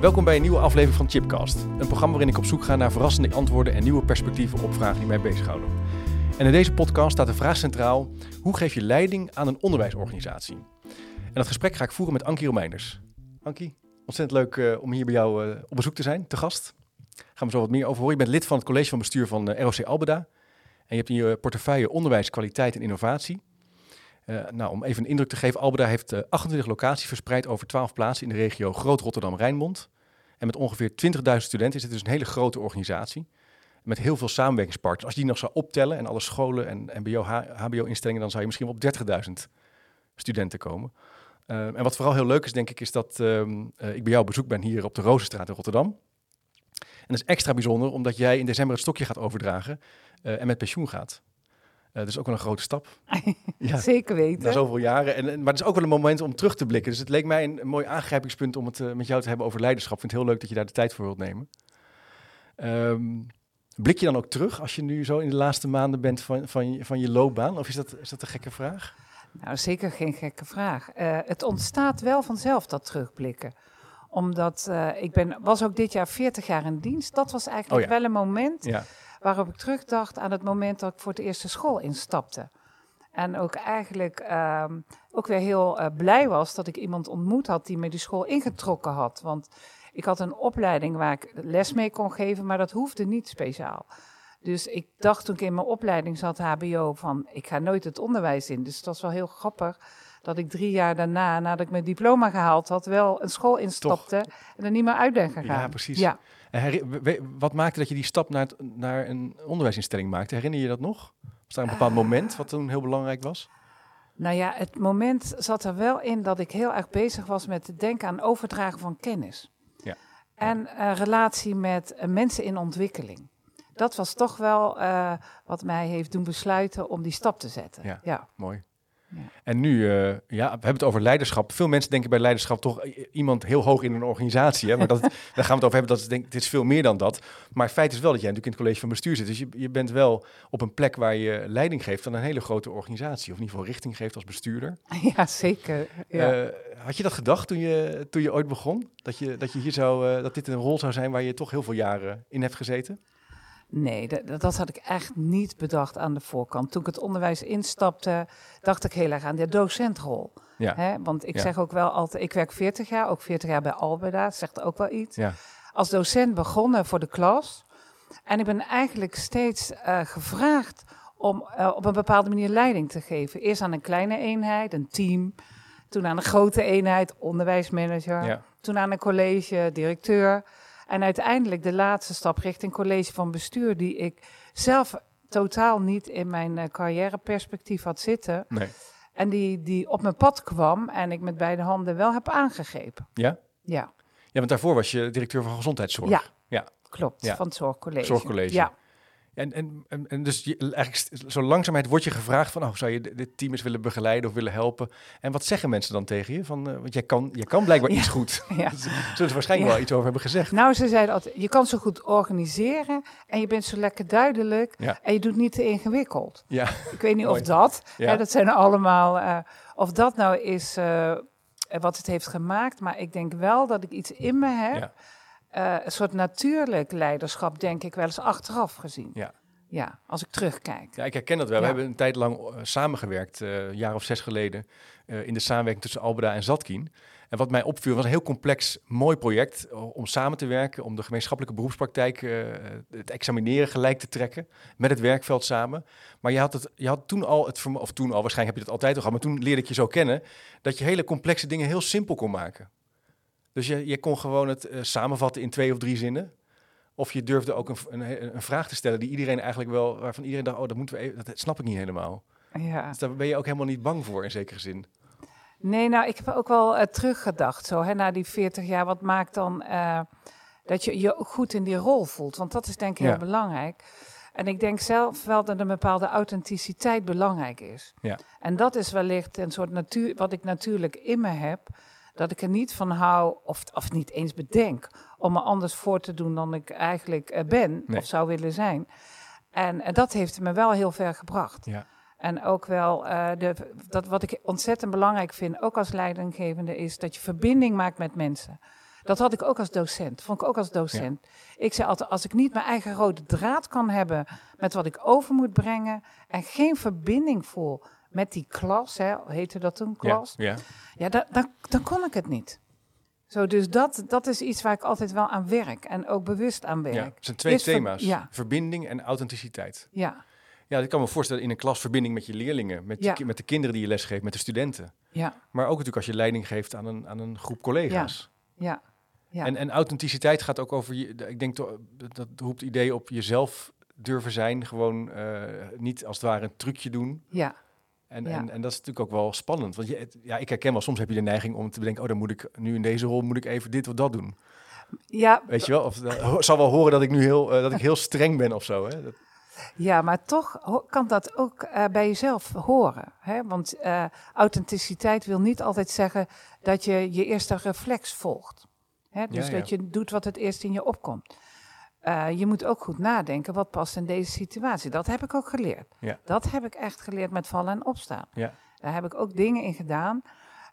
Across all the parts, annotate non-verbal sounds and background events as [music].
Welkom bij een nieuwe aflevering van Chipcast. Een programma waarin ik op zoek ga naar verrassende antwoorden en nieuwe perspectieven op vragen die mij bezighouden. En in deze podcast staat de vraag centraal: hoe geef je leiding aan een onderwijsorganisatie? En dat gesprek ga ik voeren met Ankie Romeinders. Ankie, ontzettend leuk uh, om hier bij jou uh, op bezoek te zijn, te gast. Gaan we zo wat meer over horen. Je bent lid van het college van bestuur van uh, ROC Albeda. En je hebt in je portefeuille onderwijs, kwaliteit en innovatie. Nou, om even een indruk te geven, Albeda heeft 28 locaties verspreid over 12 plaatsen in de regio Groot-Rotterdam-Rijnmond. En met ongeveer 20.000 studenten is het dus een hele grote organisatie. Met heel veel samenwerkingspartners. Als je die nog zou optellen en alle scholen en MBO, HBO-instellingen, dan zou je misschien op 30.000 studenten komen. Uh, en wat vooral heel leuk is, denk ik, is dat uh, ik bij jou op bezoek ben hier op de Rozenstraat in Rotterdam. En dat is extra bijzonder, omdat jij in december het stokje gaat overdragen en met pensioen gaat. Dat is ook wel een grote stap. [laughs] ja, Zeker weten. Na zoveel jaren. En, maar het is ook wel een moment om terug te blikken. Dus het leek mij een, een mooi aangrijpingspunt om het met jou te hebben over leiderschap. Ik vind het heel leuk dat je daar de tijd voor wilt nemen. Um, blik je dan ook terug als je nu zo in de laatste maanden bent van, van, je, van je loopbaan? Of is dat, is dat een gekke vraag? Nou, zeker geen gekke vraag. Uh, het ontstaat wel vanzelf, dat terugblikken. Omdat uh, ik ben, was ook dit jaar 40 jaar in dienst. Dat was eigenlijk oh ja. wel een moment ja. Waarop ik terugdacht aan het moment dat ik voor de eerste school instapte. En ook eigenlijk uh, ook weer heel uh, blij was dat ik iemand ontmoet had die me die school ingetrokken had. Want ik had een opleiding waar ik les mee kon geven, maar dat hoefde niet speciaal. Dus ik dacht toen ik in mijn opleiding zat, HBO, van ik ga nooit het onderwijs in. Dus het was wel heel grappig dat ik drie jaar daarna, nadat ik mijn diploma gehaald had, wel een school instapte Toch? en er niet meer uit ben gegaan. Ja, precies. Ja. Wat maakte dat je die stap naar, het, naar een onderwijsinstelling maakte? Herinner je dat nog? Was daar een bepaald uh, moment wat toen heel belangrijk was? Nou ja, het moment zat er wel in dat ik heel erg bezig was met het denken aan overdragen van kennis. Ja. En uh, relatie met uh, mensen in ontwikkeling dat was toch wel uh, wat mij heeft doen besluiten om die stap te zetten. Ja, ja. mooi. Ja. En nu, uh, ja, we hebben het over leiderschap. Veel mensen denken bij leiderschap toch iemand heel hoog in een organisatie. Hè? Maar dat, [laughs] daar gaan we het over hebben. Dat is, denk, het is veel meer dan dat. Maar het feit is wel dat jij natuurlijk in het college van bestuur zit. Dus je, je bent wel op een plek waar je leiding geeft aan een hele grote organisatie. Of in ieder geval richting geeft als bestuurder. [laughs] Ja, zeker. Ja. Uh, had je dat gedacht toen je, toen je ooit begon? Dat, je, dat, je hier zou, dat dit een rol zou zijn waar je toch heel veel jaren in hebt gezeten? Nee, dat, dat, had ik echt niet bedacht aan de voorkant. Toen ik het onderwijs instapte, dacht ik heel erg aan de docentrol. Ja. Hè? Want ik ja. zeg ook wel altijd, ik werk 40 jaar, ook 40 jaar bij Albeda, dat zegt ook wel iets. Ja. Als docent begonnen voor de klas. En ik ben eigenlijk steeds uh, gevraagd om uh, op een bepaalde manier leiding te geven. Eerst aan een kleine eenheid, een team. Toen aan een grote eenheid, onderwijsmanager. Toen aan een college, directeur. En uiteindelijk de laatste stap richting college van bestuur, die ik zelf totaal niet in mijn uh, carrièreperspectief had zitten. Nee. En die, die op mijn pad kwam en ik met beide handen wel heb aangegrepen. Ja? Ja. Ja, want daarvoor was je directeur van gezondheidszorg. Ja, ja. klopt. Ja. Van het zorgcollege. Zorgcollege. Ja. En, en, en, en, dus je, eigenlijk zo langzaamheid wordt je gevraagd van, oh, zou je dit team eens willen begeleiden of willen helpen? En wat zeggen mensen dan tegen je? Van, uh, want jij kan, jij kan blijkbaar iets goed. [laughs] Ja. Zullen ze waarschijnlijk wel iets over hebben gezegd? Nou, ze zeiden altijd, je kan zo goed organiseren en je bent zo lekker duidelijk en je doet niet te ingewikkeld. Ja. Ik weet niet of dat, hè, dat zijn allemaal, uh, of dat nou is uh, wat het heeft gemaakt, maar ik denk wel dat ik iets in me heb uh, een soort natuurlijk leiderschap, denk ik, wel eens achteraf gezien. Ja. Ja, als ik terugkijk. Ja, ik herken dat wel. Ja. We hebben een tijd lang uh, samengewerkt, uh, een jaar of zes geleden, in de samenwerking tussen Albeda en Zatkin. En wat mij opviel, was een heel complex, mooi project om samen te werken, om de gemeenschappelijke beroepspraktijk, het examineren gelijk te trekken, met het werkveld samen. Maar je had, het, je had toen al het of toen al, waarschijnlijk heb je dat altijd al gehad, maar toen leerde ik je zo kennen, dat je hele complexe dingen heel simpel kon maken. Dus je, je kon gewoon het uh, samenvatten in twee of drie zinnen. Of je durfde ook een, een, een, vraag te stellen die iedereen eigenlijk wel, waarvan iedereen dacht, oh, dat moeten we even, dat snap ik niet helemaal. Ja. Dus daar ben je ook helemaal niet bang voor in zekere zin. Nee, nou, ik heb ook wel uh, teruggedacht, zo, hè, na die 40 jaar. Wat maakt dan uh, dat je je goed in die rol voelt? Want dat is denk ik heel belangrijk. En ik denk zelf wel dat een bepaalde authenticiteit belangrijk is. Ja. En dat is wellicht een soort natuur, wat ik natuurlijk in me heb. Dat ik er niet van hou, of, of niet eens bedenk, om me anders voor te doen dan ik eigenlijk uh, ben of zou willen zijn. En, en, dat heeft me wel heel ver gebracht. Ja. En ook wel, uh, de, dat wat ik ontzettend belangrijk vind, ook als leidinggevende, is dat je verbinding maakt met mensen. Dat had ik ook als docent. Vond ik ook als docent. Ik zei altijd, als ik niet mijn eigen rode draad kan hebben met wat ik over moet brengen en geen verbinding voel met die klas, hè, heette dat toen, klas? Ja, ja. ja dan, kon ik het niet. Zo, dus dat, dat is iets waar ik altijd wel aan werk en ook bewust aan werk. Ja, het zijn twee thema's, ja. verbinding en authenticiteit. Ja. Ja, ik kan me voorstellen in een klas verbinding met je leerlingen, met, Ja. je, met de kinderen die je lesgeeft, met de studenten. Ja, Maar ook natuurlijk als je leiding geeft aan een, aan een groep collega's. ja, ja. En, en authenticiteit gaat ook over, je, ik denk toch, dat, dat roept het idee op jezelf durven zijn. Gewoon eh, niet als het ware een trucje doen. ja. En, Ja. en, en dat is natuurlijk ook wel spannend. Want je, ja, ik herken wel, soms heb je de neiging om te bedenken, oh dan moet ik nu in deze rol moet ik even dit of dat doen. Ja, Weet je wel? Of uh, zal wel horen dat ik nu heel, eh, dat ik heel streng ben of zo. Hè? Dat, Ja, maar toch kan dat ook eh, bij jezelf horen. Hè? Want eh, authenticiteit wil niet altijd zeggen dat je je eerste reflex volgt. Hè? Dus Ja, ja. dat je doet wat het eerst in je opkomt. Eh, je moet ook goed nadenken, wat past in deze situatie. Dat heb ik ook geleerd. Ja. Dat heb ik echt geleerd met vallen en opstaan. ja. Daar heb ik ook dingen in gedaan.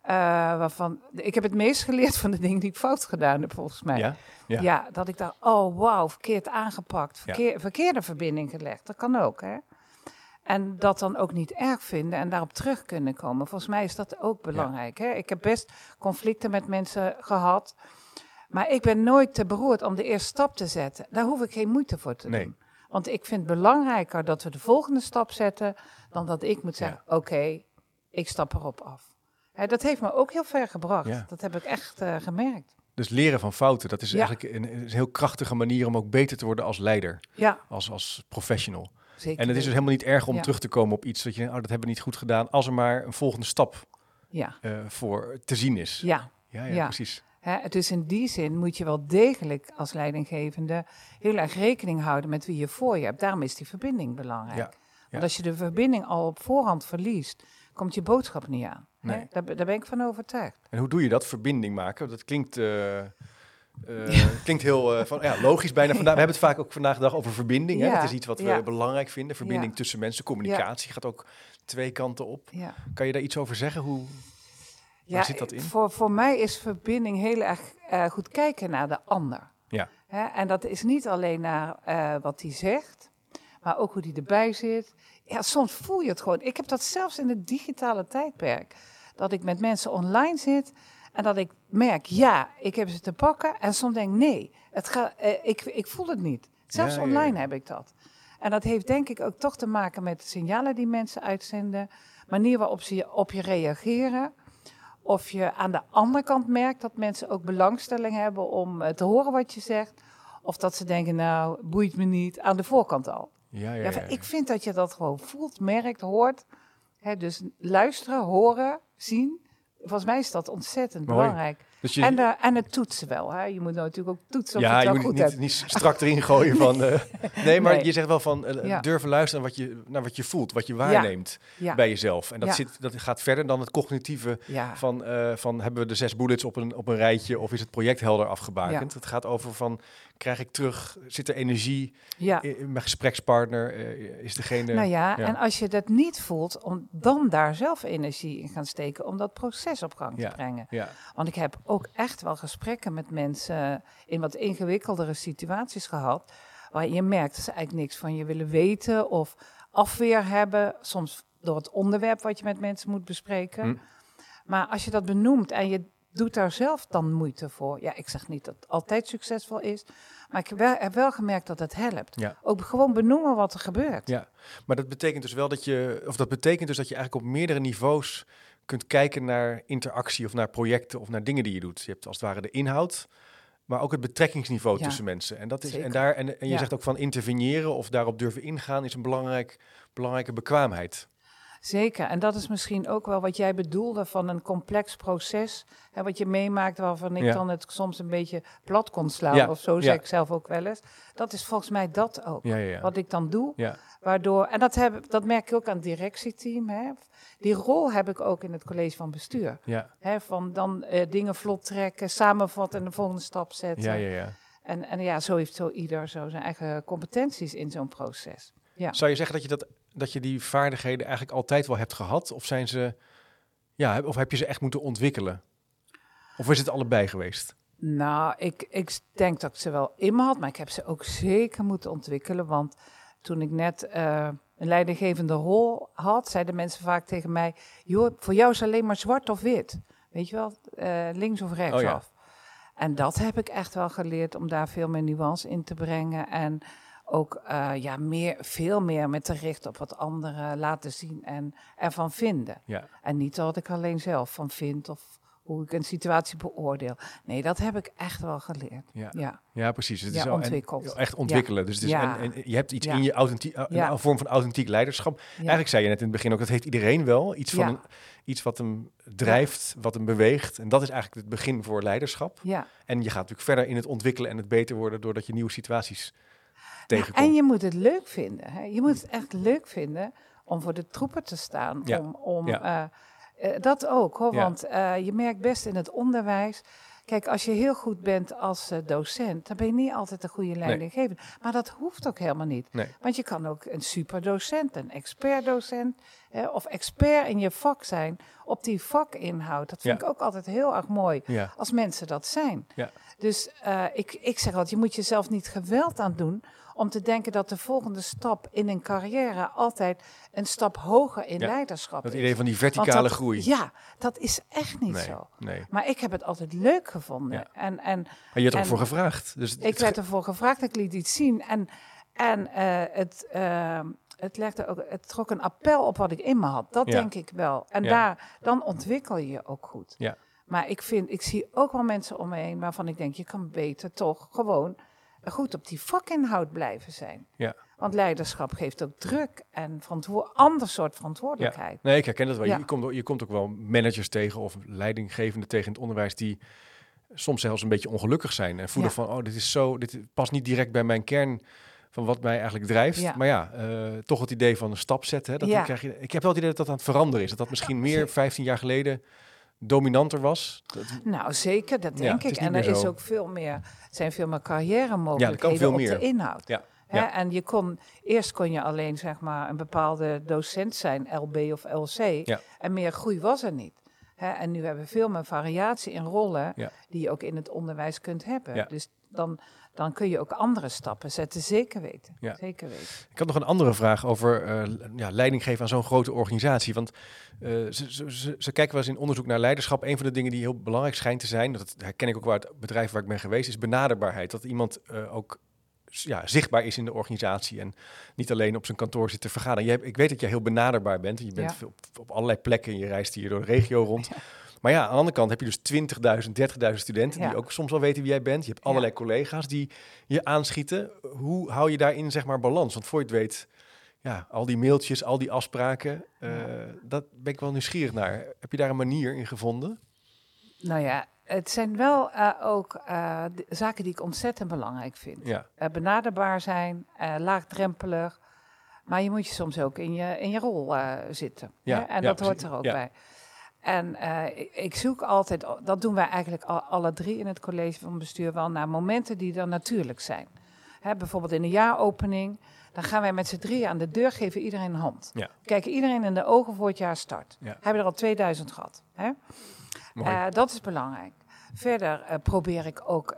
eh, waarvan, ik heb het meest geleerd van de dingen die ik fout gedaan heb, volgens mij. Ja? Ja. Ja, dat ik dacht, oh wauw, verkeerd aangepakt, verkeer, verkeerde verbinding gelegd. Dat kan ook, hè. En dat dan ook niet erg vinden en daarop terug kunnen komen. Volgens mij is dat ook belangrijk. Hè? Ik heb best conflicten met mensen gehad. Maar ik ben nooit te beroerd om de eerste stap te zetten. Daar hoef ik geen moeite voor te Nee. doen. Want ik vind het belangrijker dat we de volgende stap zetten... dan dat ik moet zeggen, oké, ik stap erop af. Hè, dat heeft me ook heel ver gebracht. Ja. Dat heb ik echt eh, gemerkt. Dus leren van fouten, dat is Ja. eigenlijk een, een heel krachtige manier om ook beter te worden als leider, als, als professional. zeker. En het is dus helemaal niet erg om terug te komen op iets dat je, oh, dat hebben we niet goed gedaan, als er maar een volgende stap Ja, eh, voor te zien is. ja, Ja. precies. Hè, dus in die zin moet je wel degelijk als leidinggevende heel erg rekening houden met wie je voor je hebt. Daarom is die verbinding belangrijk. Ja, ja. Want als je de verbinding al op voorhand verliest, komt je boodschap niet aan. Nee. Daar, ben- daar ben ik van overtuigd. En hoe doe je dat, verbinding maken? Dat klinkt, eh, eh, klinkt heel eh, van, ja, logisch bijna. Vandaag, we hebben het vaak ook vandaag de dag over verbinding. Hè? Dat is iets wat we belangrijk vinden. Verbinding tussen mensen, communicatie gaat ook twee kanten op. Kan je daar iets over zeggen? Hoe, Ja, zit dat in? Voor, voor mij is verbinding heel erg eh, goed kijken naar de ander. Ja. Hè? En dat is niet alleen naar eh, wat hij zegt, maar ook hoe hij erbij zit. Ja, soms voel je het gewoon. Ik heb dat zelfs in het digitale tijdperk. Dat ik met mensen online zit en dat ik merk, ja, ik heb ze te pakken. En soms denk ik, nee, het gaat, eh, ik, ik voel het niet. Zelfs Ja, online ja. heb ik dat. En dat heeft denk ik ook toch te maken met de signalen die mensen uitzenden. Manier waarop ze op je reageren. Of je aan de andere kant merkt dat mensen ook belangstelling hebben om eh, te horen wat je zegt. Of dat ze denken, nou, boeit me niet, aan de voorkant al. ja, ja, Ja, ja, Ik vind dat je dat gewoon voelt, merkt, hoort. Hè, dus luisteren, horen, zien. Volgens mij is dat ontzettend Mooi. belangrijk. Dus je, En, de, en het toetsen wel. Hè. Je moet natuurlijk ook toetsen of ja, je je het wel moet goed niet, hebt. niet strak erin gooien van... eh, [laughs] nee, maar Nee. je zegt wel van eh, Ja. durven luisteren naar wat, je, naar wat je voelt, wat je waarneemt Ja, bij jezelf. En dat, zit, dat gaat verder dan het cognitieve ja. van, eh, van hebben we de zes bullets op een, op een rijtje of is het project helder afgebakend. Het gaat over van, krijg ik terug, zit er energie ja. in, in mijn gesprekspartner, eh, is degene... Nou ja, en als je dat niet voelt, om dan daar zelf energie in gaan steken om dat proces op gang te brengen. ja, Want ik heb ook echt wel gesprekken met mensen in wat ingewikkeldere situaties gehad, waar je merkt dat ze eigenlijk niks van je willen weten of afweer hebben, soms door het onderwerp wat je met mensen moet bespreken. Hm. Maar als je dat benoemt en je doet daar zelf dan moeite voor, ja, ik zeg niet dat het altijd succesvol is, maar ik heb wel, heb wel gemerkt dat het helpt. Ja. Ook gewoon benoemen wat er gebeurt. Ja, maar dat betekent dus wel dat je, of dat betekent dus dat je eigenlijk op meerdere niveaus kunt kijken naar interactie of naar projecten of naar dingen die je doet. Je hebt als het ware de inhoud, maar ook het betrekkingsniveau Ja, tussen mensen. En, dat is, en, daar, en, en je Ja. zegt ook van interveneren of daarop durven ingaan is een belangrijk, belangrijke bekwaamheid. Zeker, en dat is misschien ook wel wat jij bedoelde van een complex proces. Hè, wat je meemaakt waarvan ik dan het soms een beetje plat kon slaan. Of zo zeg ik zelf ook wel eens. Dat is volgens mij dat ook. Wat ik dan doe. Waardoor, en dat, heb, dat merk ik ook aan het directieteam. Hè. Die rol heb ik ook in het college van bestuur. Hè, van dan uh, dingen vlot trekken, samenvatten en de volgende stap zetten. Ja, ja, ja. En, en ja, zo heeft zo ieder zo zijn eigen competenties in zo'n proces. Ja. Zou je zeggen dat je, dat, dat je die vaardigheden eigenlijk altijd wel hebt gehad? Of, zijn ze, ja, of heb je ze echt moeten ontwikkelen? Of is het allebei geweest? Nou, ik, ik denk dat ik ze wel in me had, maar ik heb ze ook zeker moeten ontwikkelen. Want toen ik net uh, een leidinggevende rol had, zeiden mensen vaak tegen mij: joh, voor jou is alleen maar zwart of wit. Weet je wel, uh, links of rechts oh, af. En dat heb ik echt wel geleerd om daar veel meer nuance in te brengen. En ook uh, ja, meer, veel meer met te richten op wat anderen laten zien en ervan vinden. Ja. En niet wat ik alleen zelf van vind of hoe ik een situatie beoordeel. Nee, dat heb ik echt wel geleerd. Ja, ja. ja precies. Het ja, is ontwikkeld. echt ontwikkelen. Dus, dus en, en, je hebt iets in je authentiek, een vorm van authentiek leiderschap. Eigenlijk zei je net in het begin ook, dat heeft iedereen wel. Iets, van een, iets wat hem drijft, wat hem beweegt. En dat is eigenlijk het begin voor leiderschap. Ja. En je gaat natuurlijk verder in het ontwikkelen en het beter worden doordat je nieuwe situaties tegenkomt. en je moet het leuk vinden. Hè? Je moet het echt leuk vinden om voor de troepen te staan. Om, om uh, uh, dat ook hoor. Want uh, je merkt best in het onderwijs Kijk, als je heel goed bent als docent, dan ben je niet altijd een goede leidinggever. Nee. Maar dat hoeft ook helemaal niet. Nee. Want je kan ook een superdocent, een expertdocent eh, of expert in je vak zijn op die vakinhoud. Dat vind ik ook altijd heel erg mooi ja. als mensen dat zijn. Ja. Dus uh, ik, ik zeg altijd, je moet jezelf niet geweld aan doen om te denken dat de volgende stap in een carrière altijd een stap hoger in leiderschap dat is. idee van die verticale groei. Ja, dat is echt niet zo. Nee. Maar ik heb het altijd leuk gevonden. Ja. En, en, en je hebt ervoor gevraagd. Dus ik werd ervoor gevraagd, ik liet iets zien. En, en uh, het, uh, het, legde ook, het trok een appel op wat ik in me had. Dat denk ik wel. En daar, dan ontwikkel je je ook goed. Ja. Maar ik, vind, ik zie ook wel mensen om me heen waarvan ik denk, je kan beter toch gewoon goed op die vakinhoud blijven zijn. Ja. Want leiderschap geeft ook druk en ander soort verantwoordelijkheid. Ja. Nee, ik herken dat wel. Je, komt, je komt ook wel managers tegen of leidinggevenden tegen in het onderwijs die soms zelfs een beetje ongelukkig zijn en voelen van, oh, dit is zo, dit past niet direct bij mijn kern van wat mij eigenlijk drijft. Maar ja, uh, toch het idee van een stap zetten. Hè, dat krijg je, ik heb wel het idee dat dat aan het veranderen is. Dat dat misschien meer 15 jaar geleden dominanter was? Nou, zeker, dat denk ik. En er is ook veel meer, zijn veel meer carrière mogelijkheden ja, veel op meer. de inhoud. Ja. Ja. En je kon, eerst kon je alleen zeg maar een bepaalde docent zijn, LB of LC. Ja. En meer groei was er niet. Hè? En nu hebben we veel meer variatie in rollen die je ook in het onderwijs kunt hebben. Dus dan, dan kun je ook andere stappen zetten. Zeker weten. Ja. Zeker weten. Ik had nog een andere vraag over uh, ja, leiding geven aan zo'n grote organisatie. Want uh, ze, ze, ze, kijken wel eens in onderzoek naar leiderschap. Een van de dingen die heel belangrijk schijnt te zijn, dat herken ik ook waar het bedrijf waar ik ben geweest, is benaderbaarheid. Dat iemand uh, ook ja, zichtbaar is in de organisatie en niet alleen op zijn kantoor zit te vergaderen. Je ik weet dat jij heel benaderbaar bent. Je bent op, op, allerlei plekken. Je reist hier door de regio rond. Maar ja, aan de andere kant heb je dus 20.000, 30.000 studenten die ook soms wel weten wie jij bent. Je hebt allerlei collega's die je aanschieten. Hoe hou je daarin zeg maar balans? Want voor je het weet, ja, al die mailtjes, al die afspraken, uh, dat ben ik wel nieuwsgierig naar. Heb je daar een manier in gevonden? Nou ja, het zijn wel uh, ook uh, zaken die ik ontzettend belangrijk vind. Ja. benaderbaar zijn, laagdrempelig. Maar je moet je soms ook in je, in je rol zitten. Ja, En dat hoort er ook bij. En uh, ik zoek altijd, dat doen wij eigenlijk al, alle drie in het college van bestuur wel, naar momenten die dan natuurlijk zijn. Hè, bijvoorbeeld in de jaaropening, dan gaan wij met z'n drieën aan de deur, geven iedereen een hand. Ja. Kijken iedereen in de ogen voor het jaar start. Ja. Hebben er al 2000 gehad. Hè? Uh, dat is belangrijk. Verder uh, probeer ik ook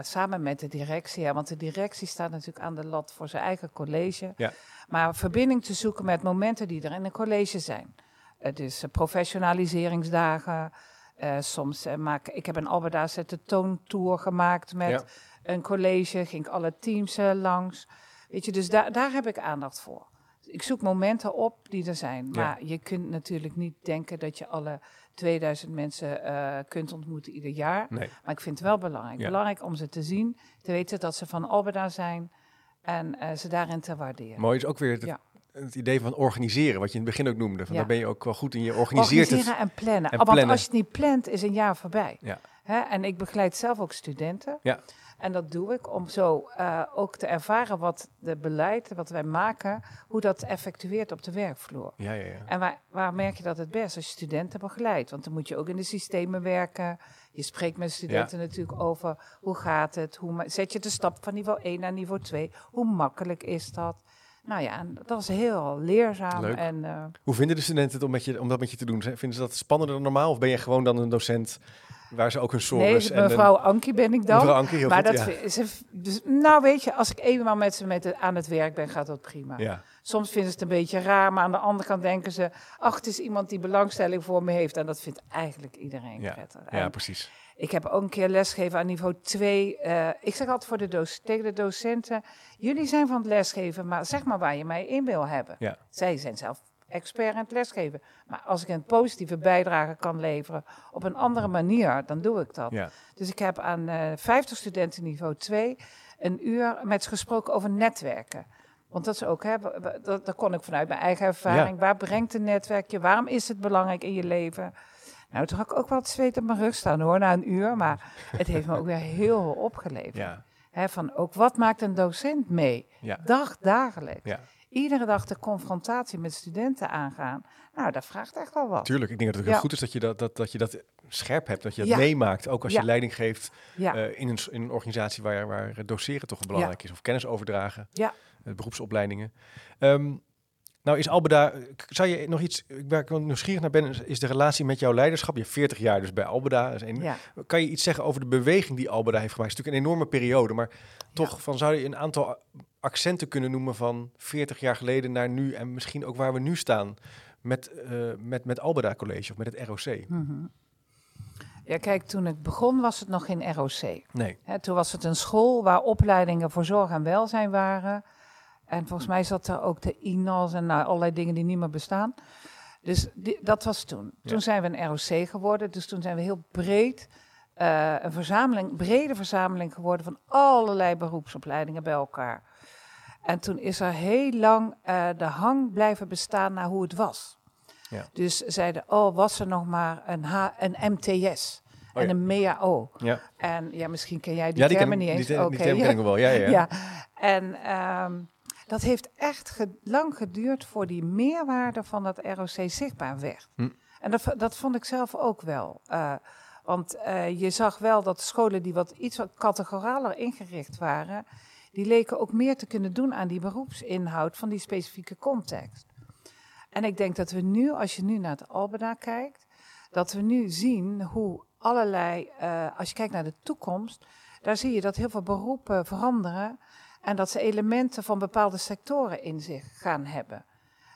samen met de directie, want de directie staat natuurlijk aan de lat voor zijn eigen college, ja. maar verbinding te zoeken met momenten die er in een college zijn. Het is uh, professionaliseringsdagen. Uh, soms uh, maak ik heb een Alberda de toontour gemaakt met een college, ging ik alle teams langs. Weet je, dus daar daar heb ik aandacht voor. Ik zoek momenten op die er zijn. Maar je kunt natuurlijk niet denken dat je alle 2000 mensen kunt ontmoeten ieder jaar. Nee. Maar ik vind het wel belangrijk. Belangrijk om ze te zien, te weten dat ze van Alberda zijn en ze daarin te waarderen. Mooi is ook weer het idee van organiseren, wat je in het begin ook noemde. Van Daar ben je ook wel goed in. Je organiseert organiseren het. en plannen. En Want als je het niet plant, is een jaar voorbij. Ja. Hè? En ik begeleid zelf ook studenten. Ja. En dat doe ik om zo uh, ook te ervaren wat de beleid, wat wij maken, hoe dat effectueert op de werkvloer. Ja, ja, ja. En waar, waar merk je dat het best? Als je studenten begeleidt. Want dan moet je ook in de systemen werken. Je spreekt met studenten natuurlijk over hoe gaat het, hoe zet je de stap van niveau 1 naar niveau 2, hoe makkelijk is dat? Nou ja, dat is heel leerzaam. Leuk. En, uh, hoe vinden de studenten het om, met je, om dat met je te doen? Vinden ze dat spannender dan normaal? Of ben je gewoon dan een docent Waar ze ook een soort. Nee, mevrouw Ankie ben ik dan. Mevrouw Ankie, heel maar goed, dat ja. ze, dus, nou weet je, als ik eenmaal met ze met aan het werk ben, gaat dat prima. Ja. Soms vinden ze het een beetje raar, maar aan de andere kant denken ze... ach, het is iemand die belangstelling voor me heeft. En dat vindt eigenlijk iedereen ja. prettig. ja, precies. Ik heb ook een keer lesgegeven aan niveau 2. Uh, eh, ik zeg altijd voor de tegen de docenten... jullie zijn van het lesgeven, maar zeg maar waar je mij in wil hebben. Ja. Zij zijn zelf expert in het lesgeven. Maar als ik een positieve bijdrage kan leveren op een andere manier, dan doe ik dat. Ja. Dus ik heb aan uh, 50 studenten niveau 2 een uur met ze gesproken over netwerken. Want dat is ook, hè, dat, dat kon ik vanuit mijn eigen ervaring. Ja. Waar brengt een netwerkje? Waarom is het belangrijk in je leven? Nou, toen had ik ook wel het zweet op mijn rug staan hoor, na een uur. Maar het heeft me ook weer heel veel opgeleverd. Ja. Van ook wat maakt een docent mee? Ja. Dag, dagelijks. Ja iedere dag de confrontatie met studenten aangaan. Nou, dat vraagt echt wel wat. Tuurlijk, ik denk dat het heel goed is dat je dat, dat, dat je dat scherp hebt, dat je dat meemaakt. Ook als je leiding geeft uh, in, een, in een organisatie waar, waar doseren toch belangrijk is. Of kennis overdragen, ja. Uh, beroepsopleidingen. Um, nou is Albeda, zou je nog iets, ik waar ik nieuwsgierig naar ben, is de relatie met jouw leiderschap. Je hebt 40 jaar dus bij Albeda. Een, Kan je iets zeggen over de beweging die Albeda heeft gemaakt? Het is natuurlijk een enorme periode, maar toch van, zou je een aantal accenten kunnen noemen van 40 jaar geleden naar nu en misschien ook waar we nu staan met, uh, met, met Albeda College of met het ROC? Mm -hmm. Ja, kijk, toen ik begon was het nog geen ROC. Nee. Hè, toen was het een school waar opleidingen voor zorg en welzijn waren. En volgens mij zat er ook de INAS en nou, allerlei dingen die niet meer bestaan. Dus die, dat was toen. Ja. Toen zijn we een ROC geworden. Dus toen zijn we heel breed uh, een verzameling, brede verzameling geworden van allerlei beroepsopleidingen bij elkaar. En toen is er heel lang uh, de hang blijven bestaan naar hoe het was. Ja. Dus zeiden, oh, was er nog maar een, H, een MTS oh, en ja. een MEAO. Ja. En ja, misschien ken jij die, ja, die termen niet eens. Die, okay. die termen ken ik wel, ja, ja. [laughs] ja. En um, dat heeft echt ge lang geduurd voor die meerwaarde van dat ROC zichtbaar werd. Hm. En dat, dat vond ik zelf ook wel. Uh, want uh, je zag wel dat scholen die wat iets wat categoraler ingericht waren, die leken ook meer te kunnen doen aan die beroepsinhoud van die specifieke context. En ik denk dat we nu, als je nu naar het Albeda kijkt, dat we nu zien hoe allerlei, uh, als je kijkt naar de toekomst, daar zie je dat heel veel beroepen veranderen en dat ze elementen van bepaalde sectoren in zich gaan hebben.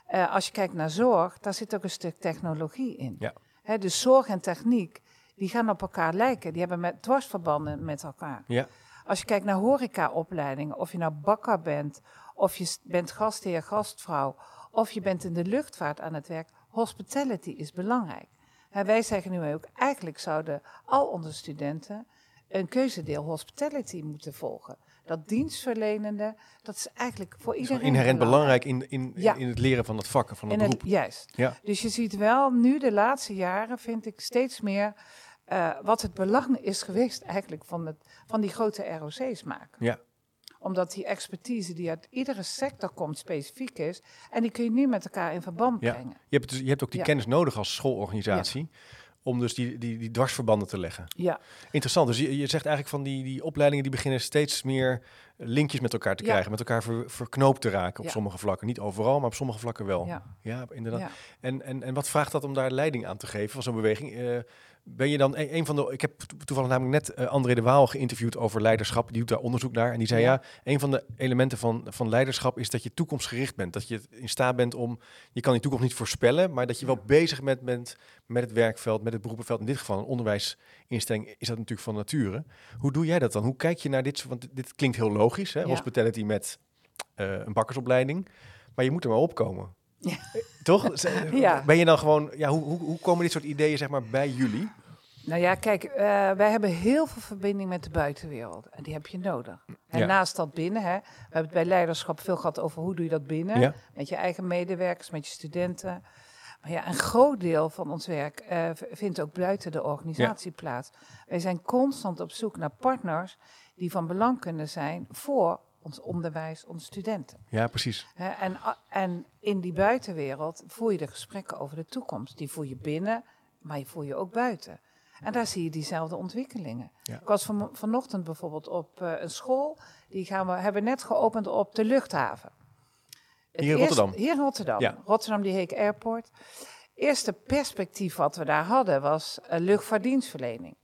Uh, als je kijkt naar zorg, daar zit ook een stuk technologie in. Ja. He, dus zorg en techniek, die gaan op elkaar lijken. Die hebben met dwarsverbanden met elkaar. Ja. Als je kijkt naar horecaopleidingen, of je nou bakker bent, of je bent gastheer, gastvrouw, of je bent in de luchtvaart aan het werk, hospitality is belangrijk. He, wij zeggen nu ook, eigenlijk zouden al onze studenten een keuzedeel hospitality moeten volgen. Dat dienstverlenende, dat is eigenlijk voor iedereen inherent belangrijk, belangrijk in, in, ja. in het leren van het vak, van het in beroep. Het, juist. Ja. Dus je ziet wel nu de laatste jaren, vind ik steeds meer uh, wat het belang is geweest eigenlijk van, het, van die grote ROC's maken. Ja. Omdat die expertise die uit iedere sector komt specifiek is. En die kun je nu met elkaar in verband ja. brengen. Je hebt, dus, je hebt ook die Ja. kennis nodig als schoolorganisatie. Om dus die, die, die dwarsverbanden te leggen. Ja, Interessant. Dus je, je zegt eigenlijk van die, die opleidingen die beginnen steeds meer linkjes met elkaar te Ja. krijgen. Met elkaar ver- verknoopt te raken op Ja. sommige vlakken. Niet overal, maar op sommige vlakken wel. ja, Ja, inderdaad. En, en, en wat vraagt dat om daar leiding aan te geven van zo'n beweging? Eh, ben je dan een, een van de. Ik heb to- toevallig namelijk net eh, André de Waal geïnterviewd over leiderschap. Die doet daar onderzoek naar. En die zei ja, Ja. een van de elementen van, van leiderschap is dat je toekomstgericht bent. Dat je in staat bent om. Je kan die toekomst niet voorspellen, maar dat je wel bezig bent met, met het werkveld, met het beroepenveld. In dit geval een onderwijsinstelling is dat natuurlijk van nature. Hoe doe jij dat dan? Hoe kijk je naar dit? soort- Want dit, klinkt heel logisch, hè? Ja. Hospitality met eh, een bakkersopleiding. Maar je moet er maar opkomen. Ja. Eh, Toch? Z- Ja. Ben je dan gewoon, ja, hoe, hoe, hoe komen dit soort ideeën zeg maar bij jullie? Nou ja, kijk, uh, wij hebben heel veel verbinding met de buitenwereld. En die heb je nodig. En naast dat binnen, hè, we hebben het bij leiderschap veel gehad over hoe doe je dat binnen. Met je eigen medewerkers, met je studenten. Maar ja, een groot deel van ons werk uh, vindt ook buiten de organisatie plaats. Wij zijn constant op zoek naar partners die van belang kunnen zijn voor ons onderwijs, onze studenten. Ja, precies. en, en in die buitenwereld voer je de gesprekken over de toekomst. Die voer je binnen, maar je voer je ook buiten. En daar zie je diezelfde ontwikkelingen. Ik was van, vanochtend bijvoorbeeld op uh, een school. Die gaan we, hebben net geopend op de luchthaven. hier in Rotterdam? hier in Rotterdam. Ja. Rotterdam, die Heek Airport. Eerste perspectief wat we daar hadden was uh, luchtvaartdienstverlening.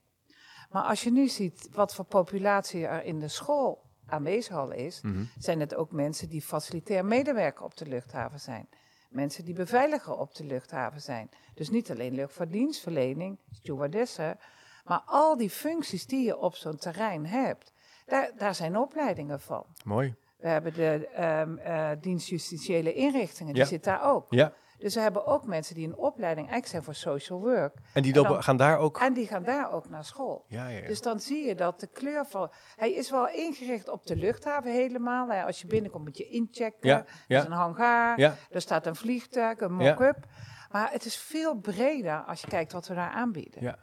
Maar als je nu ziet wat voor populatie er in de school aanwezig al is, mhm. zijn het ook mensen die facilitair medewerker op de luchthaven zijn. Mensen die beveiliger op de luchthaven zijn. Dus niet alleen luchtvaartdienstverlening, stewardessen, maar al die functies die je op zo'n terrein hebt, daar, daar zijn opleidingen van. Mooi. We hebben de um, uh, dienst justitiële inrichtingen, die zit daar ook. Ja. Dus we hebben ook mensen die een opleiding eigenlijk zijn voor social work. En die gaan daar ook? En die gaan daar ook naar school. Ja, ja, ja. Dus dan zie je dat de kleur van... Hij is wel ingericht op de luchthaven helemaal. Als je binnenkomt moet je inchecken. Ja. Er is een hangar, ja. er staat een vliegtuig, een mock-up. Maar het is veel breder als je kijkt wat we daar aanbieden. Ja.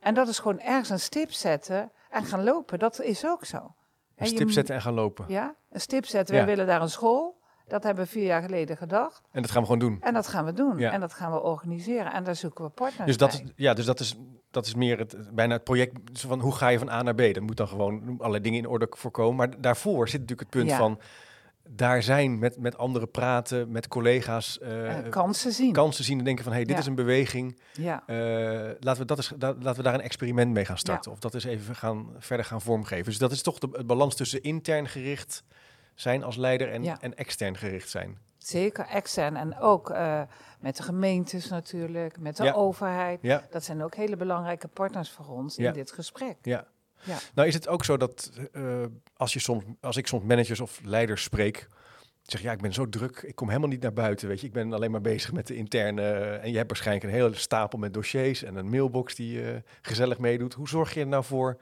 En dat is gewoon ergens een stip zetten en gaan lopen. Dat is ook zo. Een stip zetten en gaan lopen. Ja, een stip zetten. We willen daar een school. Dat hebben we vier jaar geleden gedacht. En dat gaan we gewoon doen. En dat gaan we doen. En dat gaan we organiseren. En daar zoeken we partners dus dat Is, ja, dus dat is, dat is meer het, bijna het project van hoe ga je van A naar B. Dat moet dan gewoon allerlei dingen in orde voorkomen. Maar daarvoor zit natuurlijk het punt van daar zijn, met, met anderen praten, met collega's. Uh, kansen zien. Kansen zien en denken van, hé, hey, dit is een beweging. Ja. Uh, laten, we dat eens, laten we daar een experiment mee gaan starten. Of dat is even gaan, verder gaan vormgeven. Dus dat is toch de, het balans tussen intern gericht zijn als leider en, en extern gericht zijn. Zeker, extern. En ook uh, met de gemeentes natuurlijk, met de overheid. Ja. Dat zijn ook hele belangrijke partners voor ons in dit gesprek. Ja. Ja. Nou is het ook zo dat uh, als, je soms, als ik soms managers of leiders spreek, zeg ja, ik ben zo druk, ik kom helemaal niet naar buiten, weet je. Ik ben alleen maar bezig met de interne, en je hebt waarschijnlijk een hele stapel met dossiers en een mailbox die uh, gezellig meedoet. Hoe zorg je er nou voor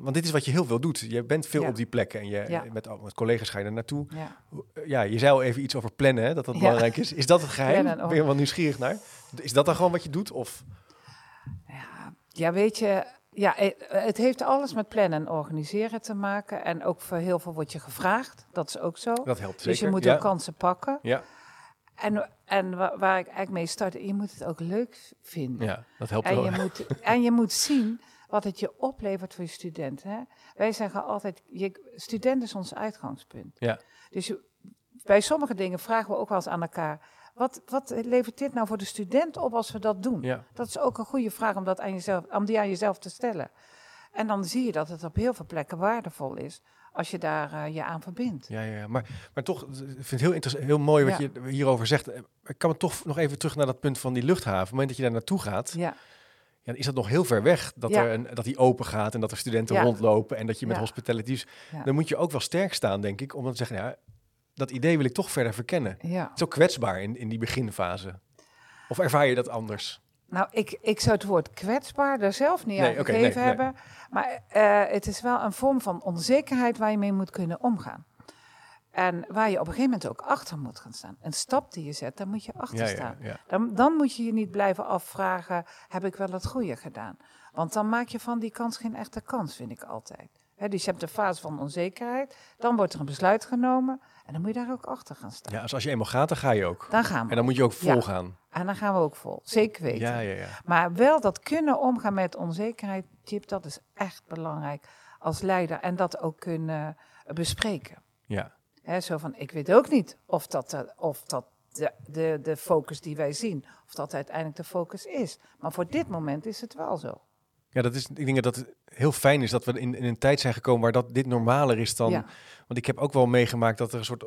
want dit is wat je heel veel doet. Je bent veel op die plekken en je, met, met collega's ga je er naartoe. Ja. ja, je zei al even iets over plannen, hè, dat dat belangrijk is. Is dat het geheim? Ben je wel nieuwsgierig naar? Is dat dan gewoon wat je doet? Of? Ja, ja, weet je, ja, eh, het heeft alles met plannen en organiseren te maken. En ook voor heel veel wordt je gevraagd. Dat is ook zo. Dat helpt zeker. Dus je moet ook kansen pakken. Ja. En, en waar, ik eigenlijk mee start, je moet het ook leuk vinden. Ja, dat helpt en wel. Je moet, en je moet zien wat het je oplevert voor je studenten. Hè? Wij zeggen altijd, je, student is ons uitgangspunt. Ja. Dus bij sommige dingen vragen we ook wel eens aan elkaar, wat, wat levert dit nou voor de student op als we dat doen? Ja. Dat is ook een goede vraag om, dat aan jezelf, om die aan jezelf te stellen. En dan zie je dat het op heel veel plekken waardevol is als je daar uh, je aan verbindt. Ja, ja, maar, maar toch, ik vind het heel, interessant, heel mooi wat je hierover zegt. Ik kan me toch nog even terug naar dat punt van die luchthaven. Op het moment dat je daar naartoe gaat, ja ja, is dat nog heel ver weg dat, er een, dat die open gaat en dat er studenten rondlopen en dat je met ja. hospitalities. Dan moet je ook wel sterk staan, denk ik, om dan te zeggen, ja, dat idee wil ik toch verder verkennen. Het is ook kwetsbaar in, in die beginfase. Of ervaar je dat anders? Nou, ik, ik zou het woord kwetsbaar er zelf niet aan gegeven hebben. Maar uh, het is wel een vorm van onzekerheid waar je mee moet kunnen omgaan. En waar je op een gegeven moment ook achter moet gaan staan. Een stap die je zet, daar moet je achter staan. Dan, dan moet je je niet blijven afvragen, heb ik wel het goede gedaan? Want dan maak je van die kans geen echte kans, vind ik altijd. dus je hebt de fase van onzekerheid, dan wordt er een besluit genomen en dan moet je daar ook achter gaan staan. Ja, dus als je eenmaal gaat, dan ga je ook. Dan gaan we. En dan moet je ook vol gaan. En dan gaan we ook vol, zeker weten. Ja, ja, ja. Maar wel dat kunnen omgaan met onzekerheid, Chip, dat is echt belangrijk als leider. En dat ook kunnen bespreken. Ja zo van, ik weet ook niet of dat, of dat de, de, de focus die wij zien, of dat uiteindelijk de focus is. Maar voor dit moment is het wel zo. Ja, dat is, ik denk dat het heel fijn is dat we in, in een tijd zijn gekomen waar dat dit normaler is dan. Want ik heb ook wel meegemaakt dat er een soort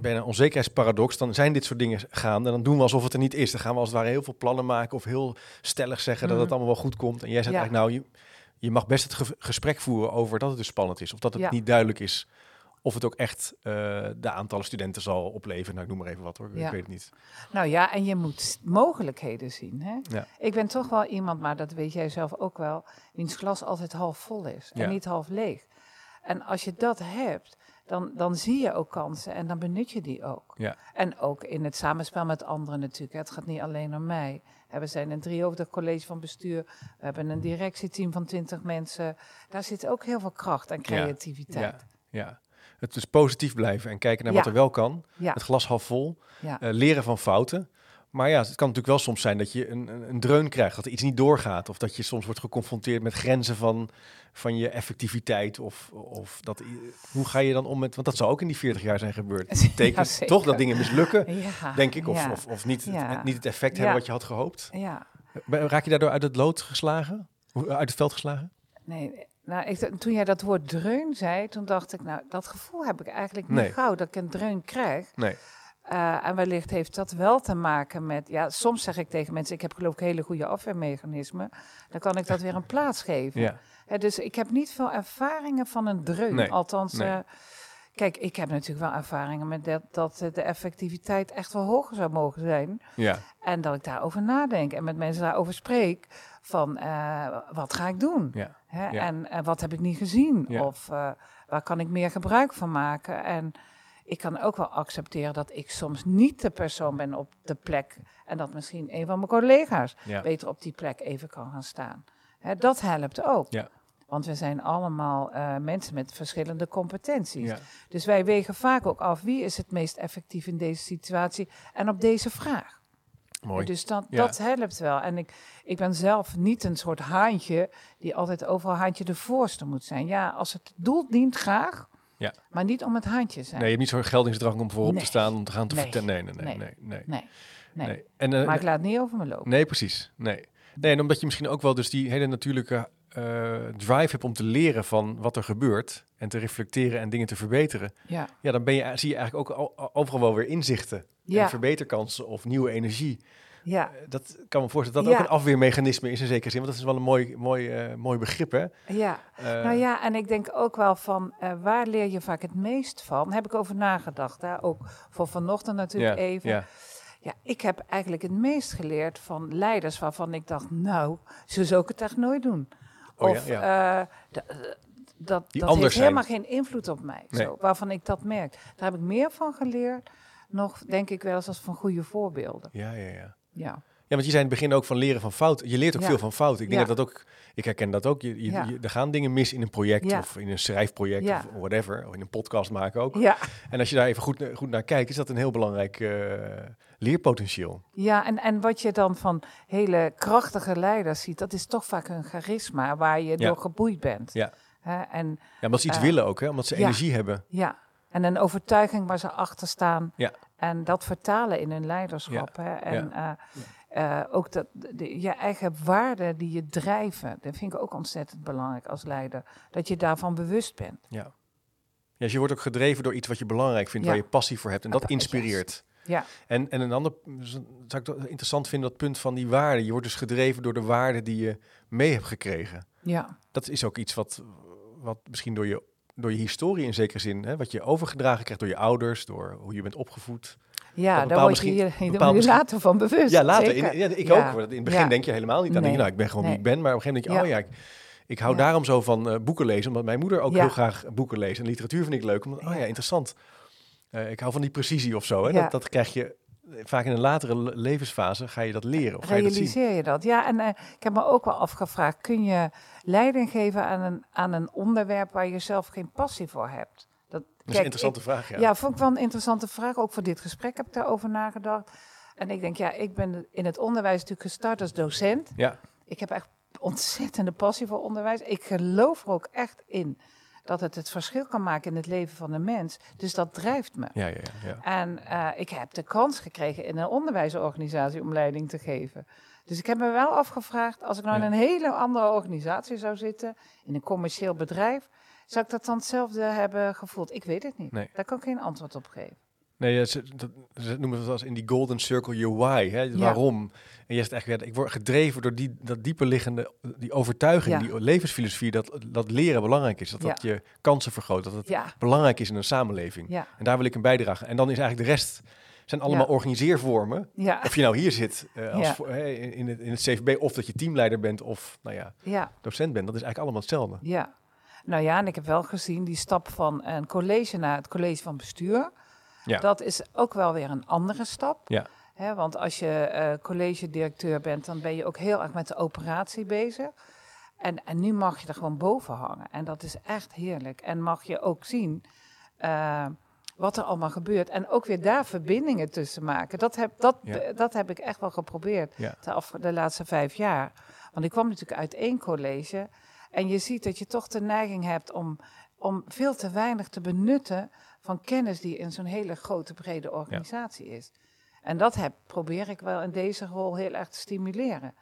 bijna onzekerheidsparadox. Dan zijn dit soort dingen gaande en dan doen we alsof het er niet is. Dan gaan we als het ware heel veel plannen maken of heel stellig zeggen dat het mhm. allemaal wel goed komt. En jij zegt eigenlijk, nou, je, je mag best het gesprek voeren over dat het dus spannend is of dat het niet duidelijk is Of het ook echt uh, de aantallen studenten zal opleveren. Nou, ik noem maar even wat hoor, ik weet het niet. Nou ja, en je moet mogelijkheden zien. Hè? Ja. Ik ben toch wel iemand, maar dat weet jij zelf ook wel, wiens glas altijd half vol is en niet half leeg. En als je dat hebt, dan, dan zie je ook kansen en dan benut je die ook. Ja. En ook in het samenspel met anderen natuurlijk. Het gaat niet alleen om mij. We zijn een driehoofdig college van bestuur. We hebben een directieteam van twintig mensen. Daar zit ook heel veel kracht en creativiteit. Ja, ja. Het is positief blijven en kijken naar wat er wel kan. Het glas half vol. Uh, leren van fouten. Maar ja, het kan natuurlijk wel soms zijn dat je een, een, een, dreun krijgt, dat er iets niet doorgaat. Of dat je soms wordt geconfronteerd met grenzen van, van je effectiviteit. Of, of dat, hoe ga je dan om met, want dat zou ook in die 40 jaar zijn gebeurd. [laughs] Betekent toch dat dingen mislukken, ja, denk ik. Of, of, of, niet, het, niet het effect hebben wat je had gehoopt. Ja. Raak je daardoor uit het lood geslagen? Uit het veld geslagen? Nee, nou, ik, toen jij dat woord dreun zei, toen dacht ik, nou, dat gevoel heb ik eigenlijk niet gauw, dat ik een dreun krijg. Nee. Uh, en wellicht heeft dat wel te maken met, ja, soms zeg ik tegen mensen, ik heb geloof ik hele goede afweermechanismen, dan kan ik dat weer een plaats geven. Ja. dus ik heb niet veel ervaringen van een dreun. Althans, nee. Uh, kijk, ik heb natuurlijk wel ervaringen met dat, dat de effectiviteit echt wel hoger zou mogen zijn. Ja. En dat ik daarover nadenk en met mensen daarover spreek van, uh, wat ga ik doen? Ja. Hè? En, wat heb ik niet gezien? Of waar kan ik meer gebruik van maken? En ik kan ook wel accepteren dat ik soms niet de persoon ben op de plek. En dat misschien een van mijn collega's beter op die plek even kan gaan staan. Hè, dat helpt ook. Want we zijn allemaal uh, mensen met verschillende competenties. Ja. Dus wij wegen vaak ook af wie is het meest effectief in deze situatie en op deze vraag. Mooi. Dus dat, dat helpt wel. En ik, ik ben zelf niet een soort haantje die altijd overal haantje de voorste moet zijn. Ja, als het doel dient, graag. Ja. Maar niet om het handje zijn. Nee, je hebt niet zo'n geldingsdrang om voorop te staan om te gaan te vertellen. Nee nee nee, nee, nee, nee. nee. En, uh, maar ik laat niet over me lopen. Nee, precies. Nee. Nee, en omdat je misschien ook wel dus die hele natuurlijke uh, drive hebt om te leren van wat er gebeurt en te reflecteren en dingen te verbeteren. Ja, ja dan ben je, zie je eigenlijk ook overal wel weer inzichten ja. en verbeterkansen of nieuwe energie. Ja. Eh, dat kan me voorstellen dat dat ook een afweermechanisme is in zekere zin. Want dat is wel een mooi, mooi, uh, mooi begrip, hè? Ja, uh, nou ja, en ik denk ook wel van waar leer je vaak het meest van? Heb ik over nagedacht, hè? ook voor vanochtend natuurlijk ja, even. Ja. ja, ik heb eigenlijk het meest geleerd van leiders waarvan ik dacht, nou, zo zou ik het echt nooit doen. Oh, of ja, dat, dat heeft helemaal geen invloed op mij, nee. zo, waarvan ik dat merk. Daar heb ik meer van geleerd, nog denk ik wel eens als van goede voorbeelden. Ja, ja, ja. Ja. Ja, want je zei in het begin ook van leren van fouten. Je leert ook veel van fouten. Ik denk dat dat ook, ik herken dat ook. Je, je, er gaan dingen mis in een project of in een schrijfproject of whatever. Of in een podcast maken ook. Ja. En als je daar even goed, goed naar kijkt, is dat een heel belangrijk uh, leerpotentieel. Ja, en, en wat je dan van hele krachtige leiders ziet, dat is toch vaak een charisma waar je door geboeid bent. Ja. en, ja, omdat ze iets uh, willen ook, hè? omdat ze energie hebben. Ja, en een overtuiging waar ze achter staan. Ja. En dat vertalen in hun leiderschap. Hè? En ja. Uh, uh, ook dat, de, je eigen waarden die je drijven, dat vind ik ook ontzettend belangrijk als leider. Dat je daarvan bewust bent. Ja. ja dus je wordt ook gedreven door iets wat je belangrijk vindt, waar je passie voor hebt. En dat inspireert. Ja. En, en een ander, zou ik interessant vinden, dat punt van die waarden. Je wordt dus gedreven door de waarden die je mee hebt gekregen. Ja. Dat is ook iets wat, wat misschien door je door je historie in zekere zin, hè, wat je overgedragen krijgt door je ouders, door hoe je bent opgevoed. Ja, daar word je je, later van bewust. Ja, later. In, ja, ik ook. In het begin denk je helemaal niet aan. Nee. nou, ik ben gewoon wie ik ben. Maar op een gegeven moment denk je, oh ja, ik, ik hou daarom zo van uh, boeken lezen. Omdat mijn moeder ook heel graag boeken leest. En literatuur vind ik leuk. Omdat, oh ja, interessant. Uh, ik hou van die precisie of zo. Hè. Dat, dat krijg je vaak in een latere levensfase ga je dat leren. Of Realiseer je, je dat? Ja, en uh, ik heb me ook wel afgevraagd, kun je leiding geven aan een, aan een onderwerp waar je zelf geen passie voor hebt? Dat, is een interessante vraag, ja. Ja, vond ik wel een interessante vraag. Ook voor dit gesprek heb ik daarover nagedacht. En ik denk, ja, ik ben in het onderwijs natuurlijk gestart als docent. Ja. Ik heb echt ontzettende passie voor onderwijs. Ik geloof er ook echt in dat het het verschil kan maken in het leven van een mens. Dus dat drijft me. Ja, ja, ja. En uh, ik heb de kans gekregen in een onderwijsorganisatie om leiding te geven. Dus ik heb me wel afgevraagd, als ik nou in een hele andere organisatie zou zitten, in een commercieel bedrijf, zou ik dat dan hetzelfde hebben gevoeld? Ik weet het niet. Nee. Daar kan ik geen antwoord op geven. Nee, ze, ze noemen het als in die golden circle your why. Hè? Waarom? En je zegt echt, ik word gedreven door die, dat dieper liggende, die overtuiging, die levensfilosofie, dat, dat leren belangrijk is. Dat dat je kansen vergroot, dat het belangrijk is in een samenleving. En daar wil ik een bijdrage. En dan is eigenlijk de rest zijn allemaal organiseervormen. Of je nou hier zit uh, als in, het, in het CVB, of dat je teamleider bent, of nou ja, docent bent. Dat is eigenlijk allemaal hetzelfde. Ja, nou ja, en ik heb wel gezien die stap van een college naar het college van bestuur. Ja. Dat is ook wel weer een andere stap. Ja. Hè, want als je uh, college-directeur bent, dan ben je ook heel erg met de operatie bezig. En, en nu mag je er gewoon boven hangen. En dat is echt heerlijk. En mag je ook zien uh, wat er allemaal gebeurt. En ook weer daar verbindingen tussen maken. Dat heb, dat, dat heb ik echt wel geprobeerd de, af, de laatste vijf jaar. Want ik kwam natuurlijk uit één college. En je ziet dat je toch de neiging hebt om, om veel te weinig te benutten van kennis die in zo'n hele grote, brede organisatie is. En dat heb, probeer ik wel in deze rol heel erg te stimuleren.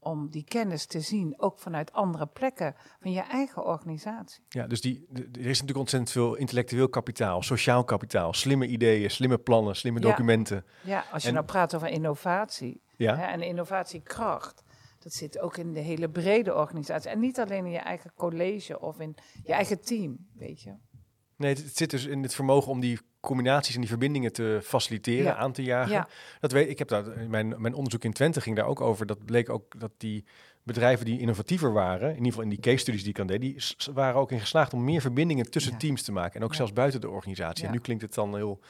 Om die kennis te zien, ook vanuit andere plekken van je eigen organisatie. Ja, dus die, er is natuurlijk ontzettend veel intellectueel kapitaal, sociaal kapitaal, slimme ideeën, slimme plannen, slimme documenten. Ja, als je nou praat over innovatie ja. hè, en innovatiekracht. Dat zit ook in de hele brede organisatie. En niet alleen in je eigen college of in je eigen team, weet je. Nee, het, zit dus in het vermogen om die combinaties en die verbindingen te faciliteren, aan te jagen. Dat weet ik. Heb daar mijn, mijn onderzoek in Twente ging daar ook over. Dat bleek ook dat die bedrijven die innovatiever waren, in ieder geval in die case studies die ik aan deed, die waren ook in geslaagd om meer verbindingen tussen teams te maken en ook zelfs buiten de organisatie. En nu klinkt het dan heel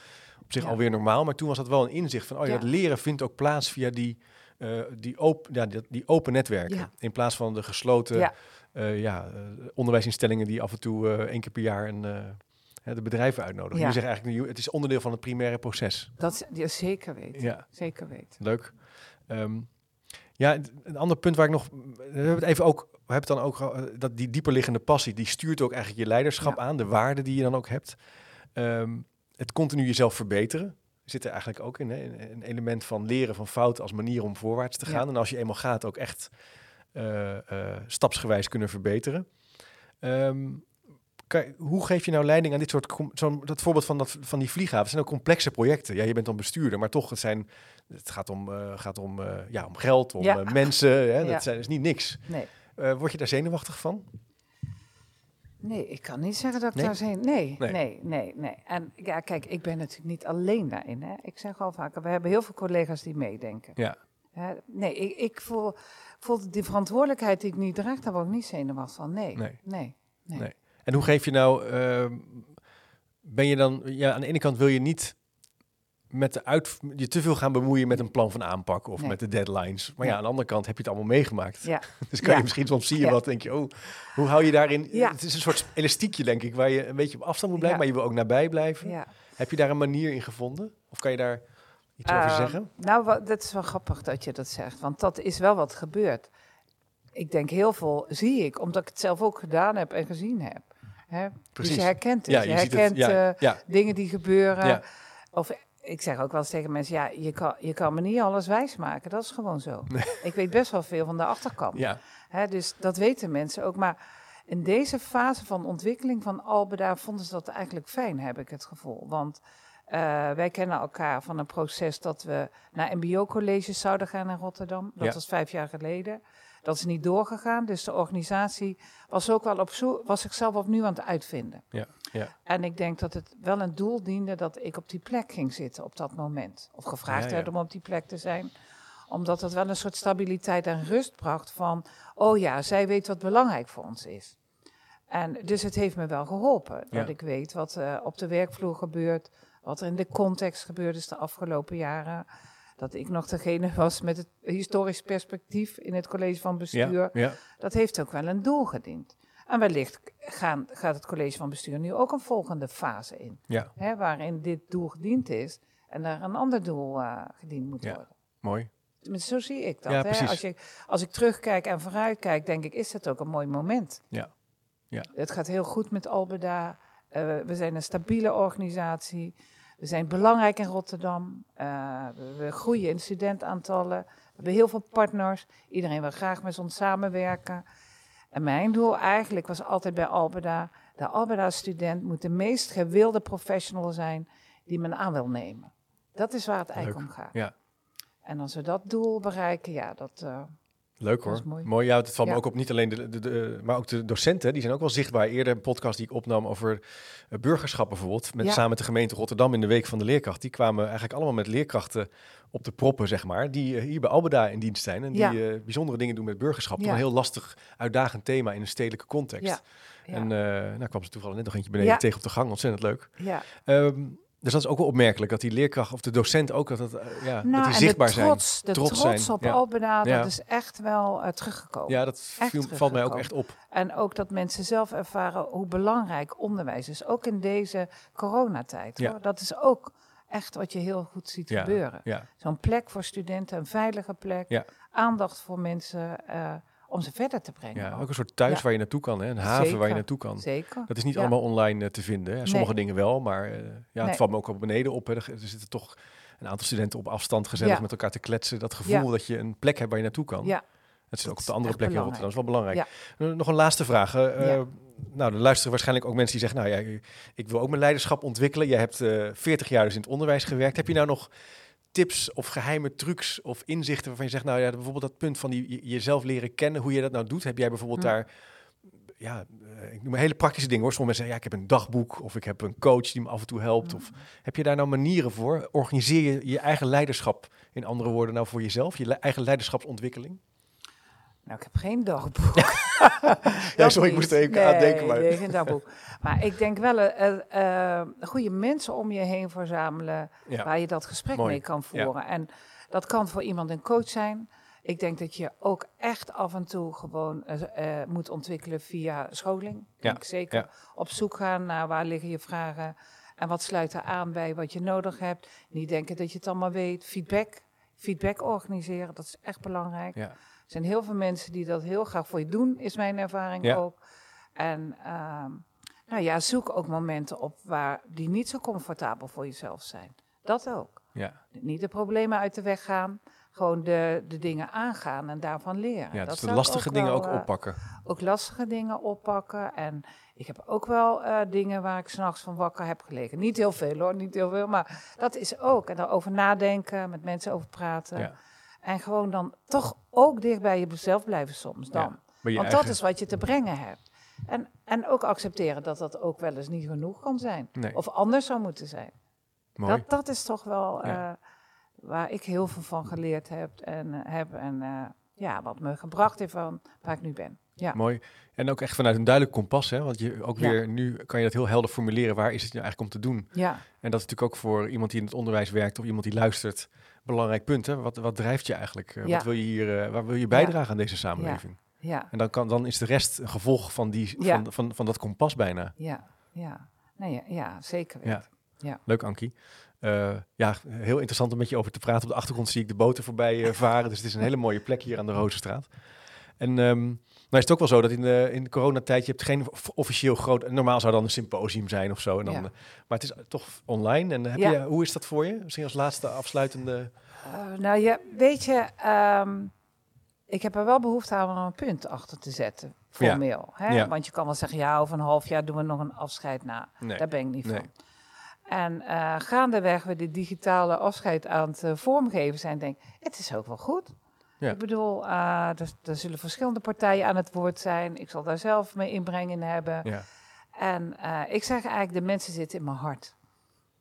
op zich alweer normaal, maar toen was dat wel een inzicht van, oh ja, het leren vindt ook plaats via die, uh, die, open, ja, die, die, open netwerken in plaats van de gesloten ja. Uh, ja, uh, onderwijsinstellingen die af en toe één keer per jaar een de bedrijven uitnodigen. Ja. Je zegt eigenlijk, het is onderdeel van het primaire proces. Dat zeker weten. Ja. Zeker weten. Leuk. Um, ja, een ander punt waar ik nog. We hebben het even ook. We hebben dan ook dat die dieperliggende passie, die stuurt ook eigenlijk je leiderschap aan, de waarden die je dan ook hebt. Um, het continu jezelf verbeteren zit er eigenlijk ook in. Hè? Een element van leren van fouten als manier om voorwaarts te gaan. En als je eenmaal gaat, ook echt uh, uh, stapsgewijs kunnen verbeteren. Um, hoe geef je nou leiding aan dit soort, zo'n dat voorbeeld van, dat, van die vlieghaven, zijn ook complexe projecten. Ja, je bent dan bestuurder, maar toch, het, zijn, het gaat om, uh, gaat om, uh, ja, om geld, om ja. uh, mensen, hè, dat, zijn, is niet niks. Nee. word je daar zenuwachtig van? Nee, ik kan niet zeggen dat ik daar zijn. Nee, nee, nee, nee, nee. En ja, kijk, ik ben natuurlijk niet alleen daarin. Hè. Ik zeg al vaker, we hebben heel veel collega's die meedenken. Ja. Hè? Nee, ik, ik voel, voel die verantwoordelijkheid die ik nu draag, daar word ik niet zenuwachtig van. Nee, nee, nee. nee. En hoe geef je nou, uh, ben je dan, ja, aan de ene kant wil je niet met de uit, je te veel gaan bemoeien met een plan van aanpak of met de deadlines. Maar ja, aan de andere kant heb je het allemaal meegemaakt. Ja. [laughs] dus kan je misschien soms zie je wat, denk je, oh, hoe hou je daarin? Het is een soort elastiekje, denk ik, waar je een beetje op afstand moet blijven, maar je wil ook nabij blijven. Heb je daar een manier in gevonden? Of kan je daar iets over ehm, zeggen? Nou, dat is wel grappig dat je dat zegt, want dat is wel wat gebeurd. Ik denk heel veel zie ik, omdat ik het zelf ook gedaan heb en gezien heb. Hè? Dus je herkent het. Ja, je, herkent het, uh, dingen die gebeuren. Of ik zeg ook wel eens tegen mensen, ja, je kan, je kan me niet alles wijsmaken. Dat is gewoon zo. [laughs] Ik weet best wel veel van de achterkant. Hè, dus dat weten mensen ook. Maar in deze fase van ontwikkeling van Albeda vonden ze dat eigenlijk fijn, heb ik het gevoel. Want uh, wij kennen elkaar van een proces dat we naar mbo-colleges zouden gaan in Rotterdam. Dat was vijf jaar geleden. Dat is niet doorgegaan. Dus de organisatie was ook wel op zoek, was zichzelf opnieuw aan het uitvinden. Ja, ja. En ik denk dat het wel een doel diende dat ik op die plek ging zitten op dat moment. Of gevraagd werd om op die plek te zijn omdat het wel een soort stabiliteit en rust bracht van, oh ja, zij weet wat belangrijk voor ons is. En dus het heeft me wel geholpen dat ik weet wat uh, op de werkvloer gebeurt, wat er in de context gebeurd is de afgelopen jaren dat ik nog degene was met het historisch perspectief in het college van bestuur. Ja, Dat heeft ook wel een doel gediend. En wellicht gaan, gaat het college van bestuur nu ook een volgende fase in. Ja. Hè, waarin dit doel gediend is en daar een ander doel uh, gediend moet worden. Mooi. Zo zie ik dat. Hè? Als, je, als ik terugkijk en vooruitkijk, denk ik, is dat ook een mooi moment. Ja. Ja. Het gaat heel goed met Albeda. Uh, we zijn een stabiele organisatie. We zijn belangrijk in Rotterdam. Uh, we, groeien in studentaantallen. We hebben heel veel partners. Iedereen wil graag met ons samenwerken. En mijn doel eigenlijk was altijd bij Albeda. De Albeda-student moet de meest gewilde professional zijn die men aan wil nemen. Dat is waar het eigenlijk om gaat. Ja. En als we dat doel bereiken, ja, dat... Uh, Leuk hoor. Mooi. mooi. Ja, het valt me ook op niet alleen de, de, maar ook de docenten, die zijn ook wel zichtbaar. Eerder een podcast die ik opnam over uh, burgerschap bijvoorbeeld, met, samen met de gemeente Rotterdam in de Week van de Leerkracht. Die kwamen eigenlijk allemaal met leerkrachten op de proppen, zeg maar, die uh, hier bij Albeda in dienst zijn en die uh, bijzondere dingen doen met burgerschap. Een heel lastig, uitdagend thema in een stedelijke context. En nou kwam ze toevallig net nog eentje beneden tegen op de gang, ontzettend leuk. Ja. Um, dus dat is ook wel opmerkelijk dat die leerkracht of de docent ook dat, dat, uh, ja, nou, dat die zichtbaar trots, zijn. De trots, trots op ja. Albeda, dat is echt wel uh, teruggekomen. Ja, dat viel, valt mij ook echt op. En ook dat mensen zelf ervaren hoe belangrijk onderwijs is, ook in deze coronatijd. Ja. Hoor. Dat is ook echt wat je heel goed ziet gebeuren. Zo'n plek voor studenten, een veilige plek, aandacht voor mensen. Uh, om ze verder te brengen. Ja, ook een soort thuis waar je naartoe kan, hè? een haven waar je naartoe kan. Zeker. Dat is niet allemaal online uh, te vinden. Hè? Sommige dingen wel, maar uh, ja, het valt me ook op beneden op. Hè? Er, zitten toch een aantal studenten op afstand gezellig met elkaar te kletsen. Dat gevoel dat je een plek hebt waar je naartoe kan. Ja. Dat zit ook op de andere plek in Rotterdam. Dat is wel belangrijk. Uh, nog een laatste vraag. nou, er luisteren waarschijnlijk ook mensen die zeggen... nou ja, ik wil ook mijn leiderschap ontwikkelen. Jij hebt 40 jaar dus in het onderwijs gewerkt. Heb je nou nog tips of geheime trucs of inzichten waarvan je zegt, nou ja, bijvoorbeeld dat punt van die, jezelf leren kennen, hoe je dat nou doet. Heb jij bijvoorbeeld hm. daar, ja, uh, ik noem hele praktische dingen hoor. Sommige mensen zeggen, ja, ik heb een dagboek of ik heb een coach die me af en toe helpt. Of hm. heb je daar nou manieren voor? Organiseer je je eigen leiderschap, in andere woorden, nou voor jezelf, je eigen leiderschapsontwikkeling? Nou, ik heb geen dagboek. [laughs] ja, sorry, ik moest er even nee, aan denken. Maar. Nee, geen dagboek. Maar ik denk wel uh, goede mensen om je heen verzamelen waar je dat gesprek mee kan voeren. En dat kan voor iemand een coach zijn. Ik denk dat je ook echt af en toe gewoon uh, moet ontwikkelen via scholing. Ja. Ik zeker op zoek gaan naar waar liggen je vragen en wat sluit er aan bij wat je nodig hebt. Niet denken dat je het allemaal weet. Feedback, feedback organiseren, dat is echt belangrijk. Ja. Er zijn heel veel mensen die dat heel graag voor je doen, is mijn ervaring ook. En uh, nou ja, zoek ook momenten op waar die niet zo comfortabel voor jezelf zijn. Dat ook. Ja. Niet de problemen uit de weg gaan, gewoon de, de dingen aangaan en daarvan leren. Ja, dus de lastige dingen ook eh, oppakken. ook lastige dingen oppakken. En ik heb ook wel uh, dingen waar ik s'nachts van wakker heb gelegen. Niet heel veel hoor, niet heel veel, maar dat is ook. En daarover nadenken, met mensen over praten. Ja. En gewoon dan toch ook dicht bij jezelf blijven soms dan. Want dat is wat je te brengen hebt. En, en ook accepteren dat dat ook wel eens niet genoeg kan zijn. Of anders zou moeten zijn. Mooi. Dat, dat is toch wel uh, waar ik heel veel van geleerd heb en, uh, heb en uh, ja, wat me gebracht heeft van waar ik nu ben. Ja. Mooi. En ook echt vanuit een duidelijk kompas, hè? Want je ook weer nu kan je dat heel helder formuleren. Waar is het nou eigenlijk om te doen? Ja. En dat is natuurlijk ook voor iemand die in het onderwijs werkt of iemand die luistert belangrijk punt. Hè? Wat, wat drijft je eigenlijk? Ja. Wat wil je hier? waar wil je bijdragen aan deze samenleving? Ja. En dan, kan, dan is de rest een gevolg van, die, van, van, van dat kompas bijna. Ja, ja. Nee, ja, ja zeker. Ja. ja. Leuk, Ankie. Uh, ja, heel interessant om met je over te praten. Op de achtergrond zie ik de boten voorbij uh, varen. dus het is een hele mooie plek hier aan de Rozenstraat. En um, nou is het ook wel zo dat in de, in de coronatijd, je hebt geen officieel groot... Normaal zou dan een symposium zijn of zo. En dan, ja. maar het is toch online. En heb je, hoe is dat voor je? Misschien als laatste afsluitende... Uh, nou ja, weet je... Um, ik heb er wel behoefte aan om een punt achter te zetten, formeel. Ja. Hè? Want je kan wel zeggen, ja, over een half jaar doen we nog een afscheid. Nou, nee. daar ben ik niet van. En uh, gaandeweg we de digitale afscheid aan het uh, vormgeven zijn, denk ik, het is ook wel goed. Ja. Ik bedoel, uh, er, er, zullen verschillende partijen aan het woord zijn. Ik zal daar zelf mee inbreng in hebben. Ja. En ik zeg eigenlijk, de mensen zitten in mijn hart.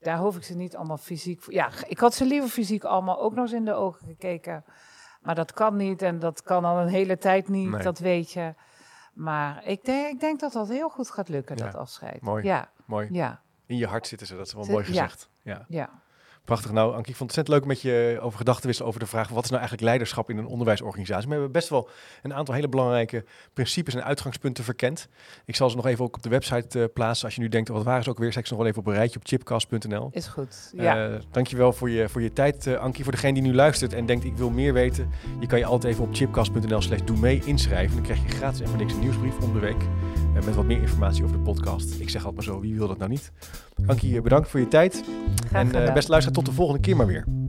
Daar hoef ik ze niet allemaal fysiek voor. Ja, ik had ze liever fysiek allemaal ook nog eens in de ogen gekeken. Maar dat kan niet en dat kan al een hele tijd niet, dat weet je. Maar ik denk, ik denk dat dat heel goed gaat lukken, dat afscheid. Mooi. Ja. Mooi. Ja. In je hart zitten ze, dat is wel mooi gezegd. Ja. ja. Prachtig. Nou, Ankie, ik vond het ontzettend leuk met je over gedachten wisselen over de vraag... wat is nou eigenlijk leiderschap in een onderwijsorganisatie? we hebben best wel een aantal hele belangrijke principes en uitgangspunten verkend. Ik zal ze nog even ook op de website uh, plaatsen. Als je nu denkt, wat waren ze ook weer? Zeg ze nog wel even op een rijtje op chipcast.nl. Is goed, ja. Uh, dankjewel voor je, voor je tijd, uh, Ankie. Voor degene die nu luistert en denkt, ik wil meer weten... je kan je altijd even op chipcast.nl slash doe mee inschrijven. Dan krijg je gratis en voor niks een nieuwsbrief om de week... met wat meer informatie over de podcast. Ik zeg altijd maar zo, wie wil dat nou niet? Ankie, bedankt voor je tijd. Graag en beste luisteraar, tot de volgende keer maar weer.